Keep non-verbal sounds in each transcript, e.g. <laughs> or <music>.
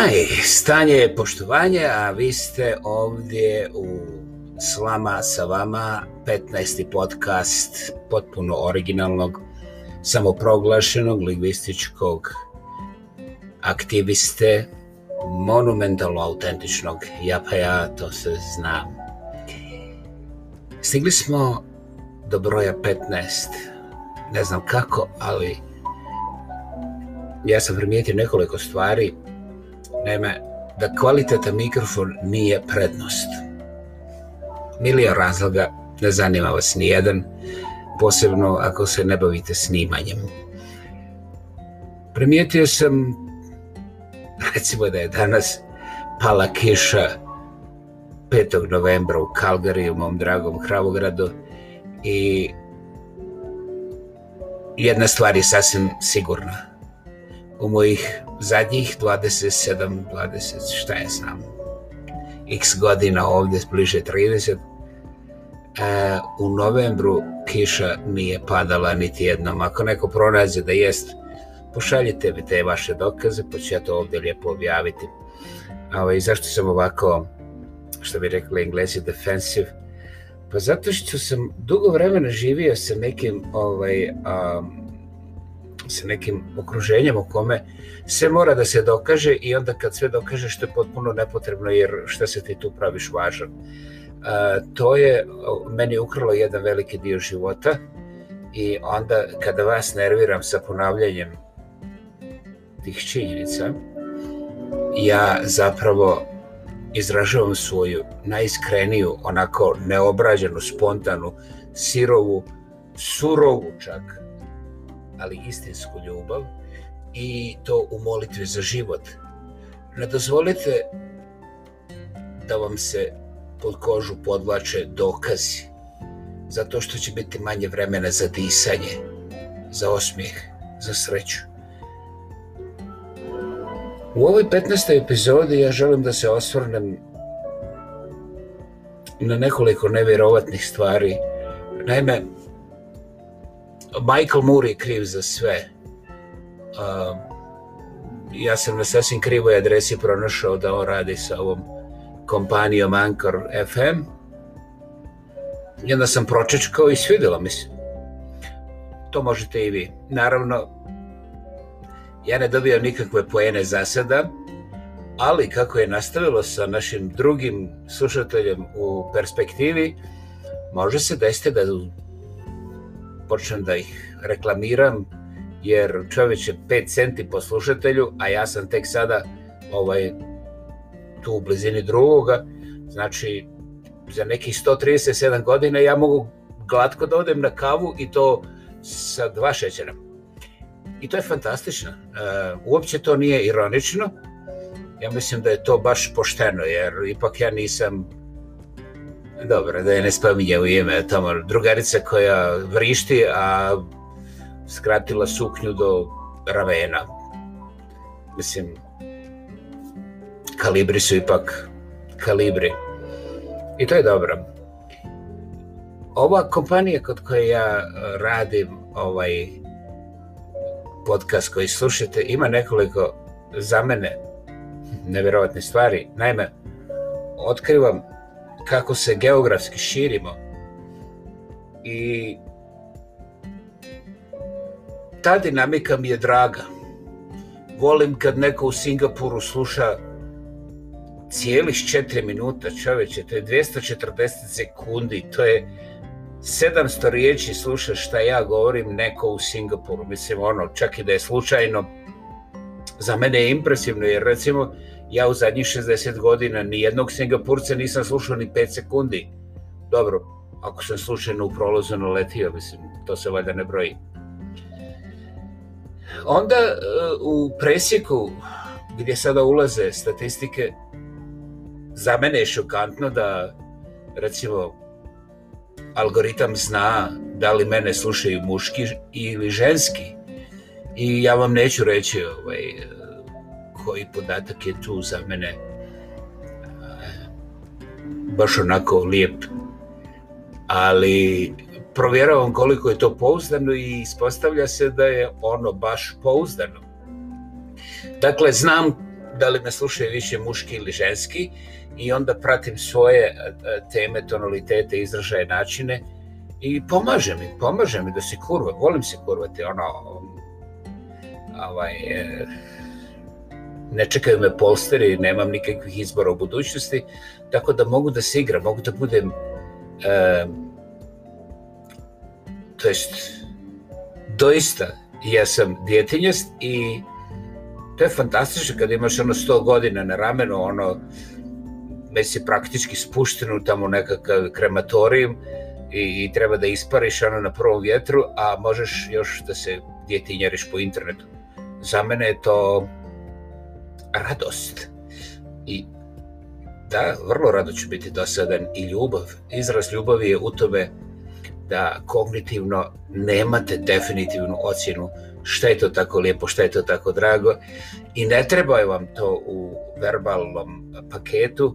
Aj, stanje je poštovanje, a vi ste ovdje u Slama sa vama, 15. podcast potpuno originalnog, samoproglašenog lingvističkog aktiviste, monumentalno autentičnog, ja pa ja, to se znam. Stigli smo do broja 15, ne znam kako, ali ja sam primijetio nekoliko stvari Naime, da kvaliteta mikrofon nije prednost. Milija razloga, ne zanima vas ni jedan, posebno ako se ne bavite snimanjem. Primijetio sam, recimo da je danas pala kiša 5. novembra u u mom dragom Hravogradu i jedna stvar je sasvim sigurna u mojih zadnjih 27, 20, šta je znam, x godina ovdje, bliže 30, e, u novembru kiša nije padala niti jednom. Ako neko pronađe da jest, pošaljite mi te vaše dokaze, pa ću ja to ovdje lijepo objaviti. I ovaj, zašto sam ovako, što bi rekli englesi, defensive? Pa zato što sam dugo vremena živio sa nekim ovaj, sa nekim okruženjem u kome se mora da se dokaže i onda kad sve dokaže što je potpuno nepotrebno jer šta se ti tu praviš važan. To je meni ukralo jedan veliki dio života i onda kada vas nerviram sa ponavljanjem tih činjenica, ja zapravo izražavam svoju najiskreniju, onako neobrađenu, spontanu, sirovu, surovu čak ali istinsku ljubav i to u molitvi za život. Ne dozvolite da vam se pod kožu podlače dokazi, zato što će biti manje vremena za disanje, za osmijeh, za sreću. U ovoj 15. epizodi ja želim da se osvrnem na nekoliko nevjerovatnih stvari. Naime, Michael Moore je kriv za sve. Um, ja sam na sasvim krivoj adresi pronašao da on radi sa ovom kompanijom Anchor FM. I onda sam pročečkao i svidjelo mi se. To možete i vi. Naravno, ja ne dobijam nikakve poene za sada, ali kako je nastavilo sa našim drugim slušateljem u perspektivi, može se desiti da počnem da ih reklamiram, jer čovječe 5 centi po slušatelju, a ja sam tek sada ovaj, tu u blizini drugoga, znači za nekih 137 godina ja mogu glatko da odem na kavu i to sa dva šećera. I to je fantastično. E, uopće to nije ironično. Ja mislim da je to baš pošteno, jer ipak ja nisam dobro, da je ne spominje u ime tamo drugarica koja vrišti, a skratila suknju do ravena. Mislim, kalibri su ipak kalibri. I to je dobro. Ova kompanija kod koje ja radim, ovaj podcast koji slušate, ima nekoliko za mene nevjerojatne stvari. Naime, otkrivam kako se geografski širimo i ta dinamika mi je draga. Volim kad neko u Singapuru sluša cijelih četiri minuta čovječe, to je 240 sekundi, to je 700 riječi sluša šta ja govorim neko u Singapuru. Mislim, ono, čak i da je slučajno, za mene je impresivno, jer recimo, ja u zadnjih 60 godina nijednog Singapurca nisam slušao ni 5 sekundi. Dobro, ako sam slučajno u prolazu naletio, mislim, to se valjda ne broji. Onda e, u presjeku gdje sada ulaze statistike, za mene je šokantno da recimo algoritam zna da li mene slušaju muški ili ženski. I ja vam neću reći ovaj, koji podatak je tu za mene baš onako lijep ali provjeravam koliko je to pouzdano i ispostavlja se da je ono baš pouzdano dakle znam da li me slušaju više muški ili ženski i onda pratim svoje teme, tonalitete, izražaje, načine i pomaže mi, pomaže mi da se kurva, volim se kurvati, ono, ovaj, e, ne čekaju me polsteri, nemam nikakvih izbora u budućnosti, tako da mogu da se igram, mogu da budem, e, to jest, doista, ja sam djetinjast i to je fantastično kada imaš ono 100 godina na ramenu, ono, me si praktički spušteno tamo nekakav krematorijum i, i treba da ispariš ono na prvom vjetru, a možeš još da se djetinjariš po internetu. Za mene je to radost. I da, vrlo rado ću biti dosadan i ljubav. Izraz ljubavi je u tome da kognitivno nemate definitivnu ocjenu šta je to tako lijepo, šta je to tako drago i ne treba vam to u verbalnom paketu,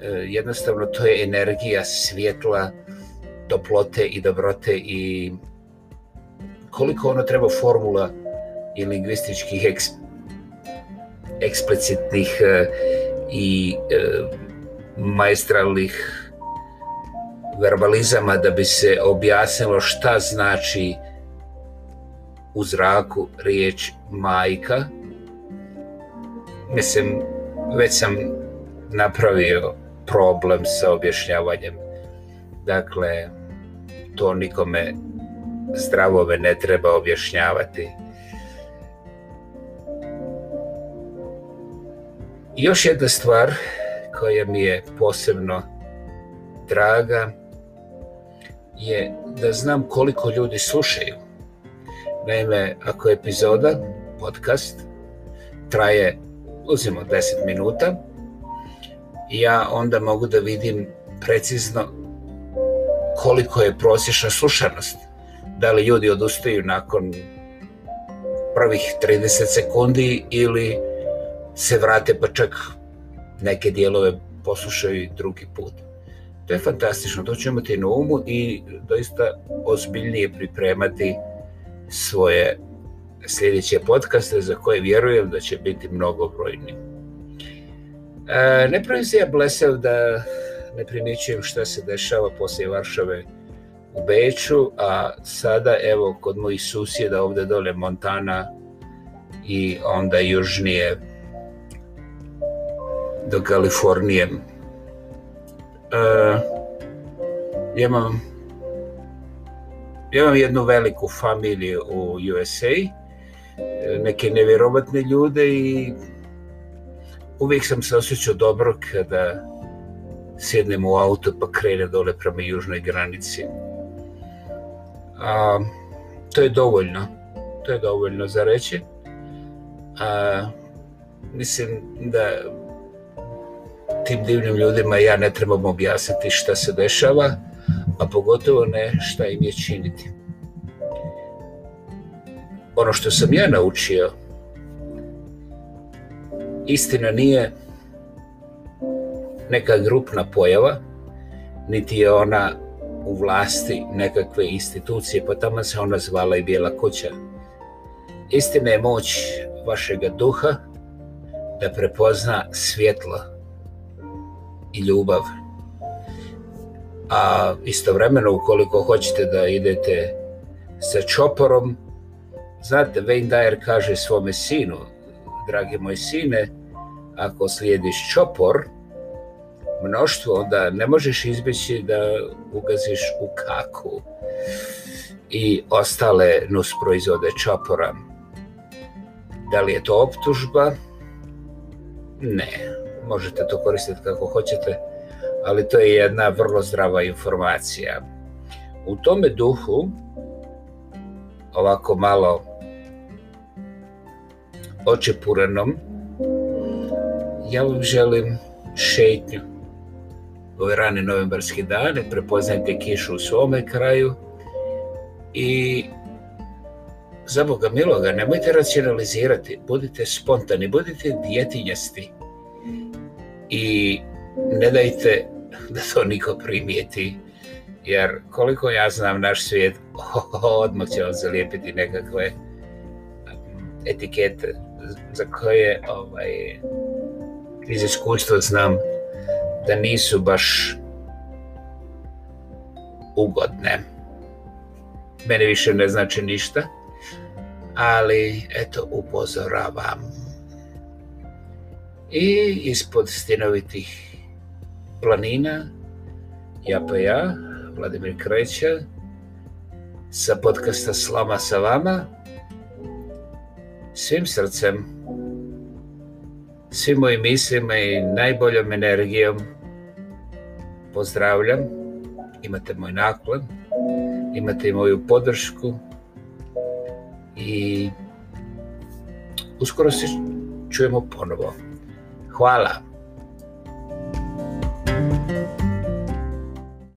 e, jednostavno to je energija svjetla, toplote i dobrote i koliko ono treba formula i lingvističkih eksplicitnih e, i e, majstralnih verbalizama da bi se objasnilo šta znači u zraku riječ majka. Mislim, već sam napravio problem sa objašnjavanjem. Dakle, to nikome zdravove ne treba objašnjavati. još jedna stvar koja mi je posebno draga je da znam koliko ljudi slušaju. Naime, ako je epizoda, podcast, traje, uzimo 10 minuta, ja onda mogu da vidim precizno koliko je prosječna slušanost. Da li ljudi odustaju nakon prvih 30 sekundi ili se vrate, pa čak neke dijelove poslušaju i drugi put. To je fantastično, to ćemo imati na umu i doista ozbiljnije pripremati svoje sljedeće podcaste za koje vjerujem da će biti mnogo E, ne pravim da ne primjećujem što se dešava poslije Varšave u Beču, a sada evo kod mojih susjeda ovdje dole Montana i onda južnije do Kalifornije. E, ja imam, ja imam jednu veliku familiju u USA, e, neke nevjerovatne ljude i uvijek sam se osjećao dobro kada sjednem u auto pa krenem dole prema južnoj granici. A, to je dovoljno, to je dovoljno za reći. A, mislim da tim divnim ljudima ja ne trebam objasniti šta se dešava, a pogotovo ne šta im je činiti. Ono što sam ja naučio, istina nije neka grupna pojava, niti je ona u vlasti nekakve institucije, pa tamo se ona zvala i Bijela kuća. Istina je moć vašega duha da prepozna svjetlo i ljubav. A istovremeno ukoliko hoćete da idete sa čoporom, znate Wayne Dyer kaže svome sinu, dragi moj sine, ako slijediš čopor, mnoštvo, onda ne možeš izbjeći da ugaziš u kaku i ostale nus proizvode čopora. Da li je to optužba? Ne možete to koristiti kako hoćete, ali to je jedna vrlo zdrava informacija. U tome duhu, ovako malo očepurenom, ja vam želim šetnju. Ove rane novembarske dane, prepoznajte kišu u svome kraju i za Boga miloga, nemojte racionalizirati, budite spontani, budite djetinjasti i ne dajte da to niko primijeti jer koliko ja znam naš svijet <laughs> odmah će vam zalijepiti nekakve mm, etikete za koje ovaj, iz iskustva znam da nisu baš ugodne. Mene više ne znači ništa, ali eto upozoravam i ispod stinovitih planina ja, pa Vladimir Kreća, sa podcasta Slama sa vama, svim srcem, svim mojim mislima i najboljom energijom pozdravljam, imate moj naklon, imate moju podršku i uskoro se čujemo ponovo. 挂了。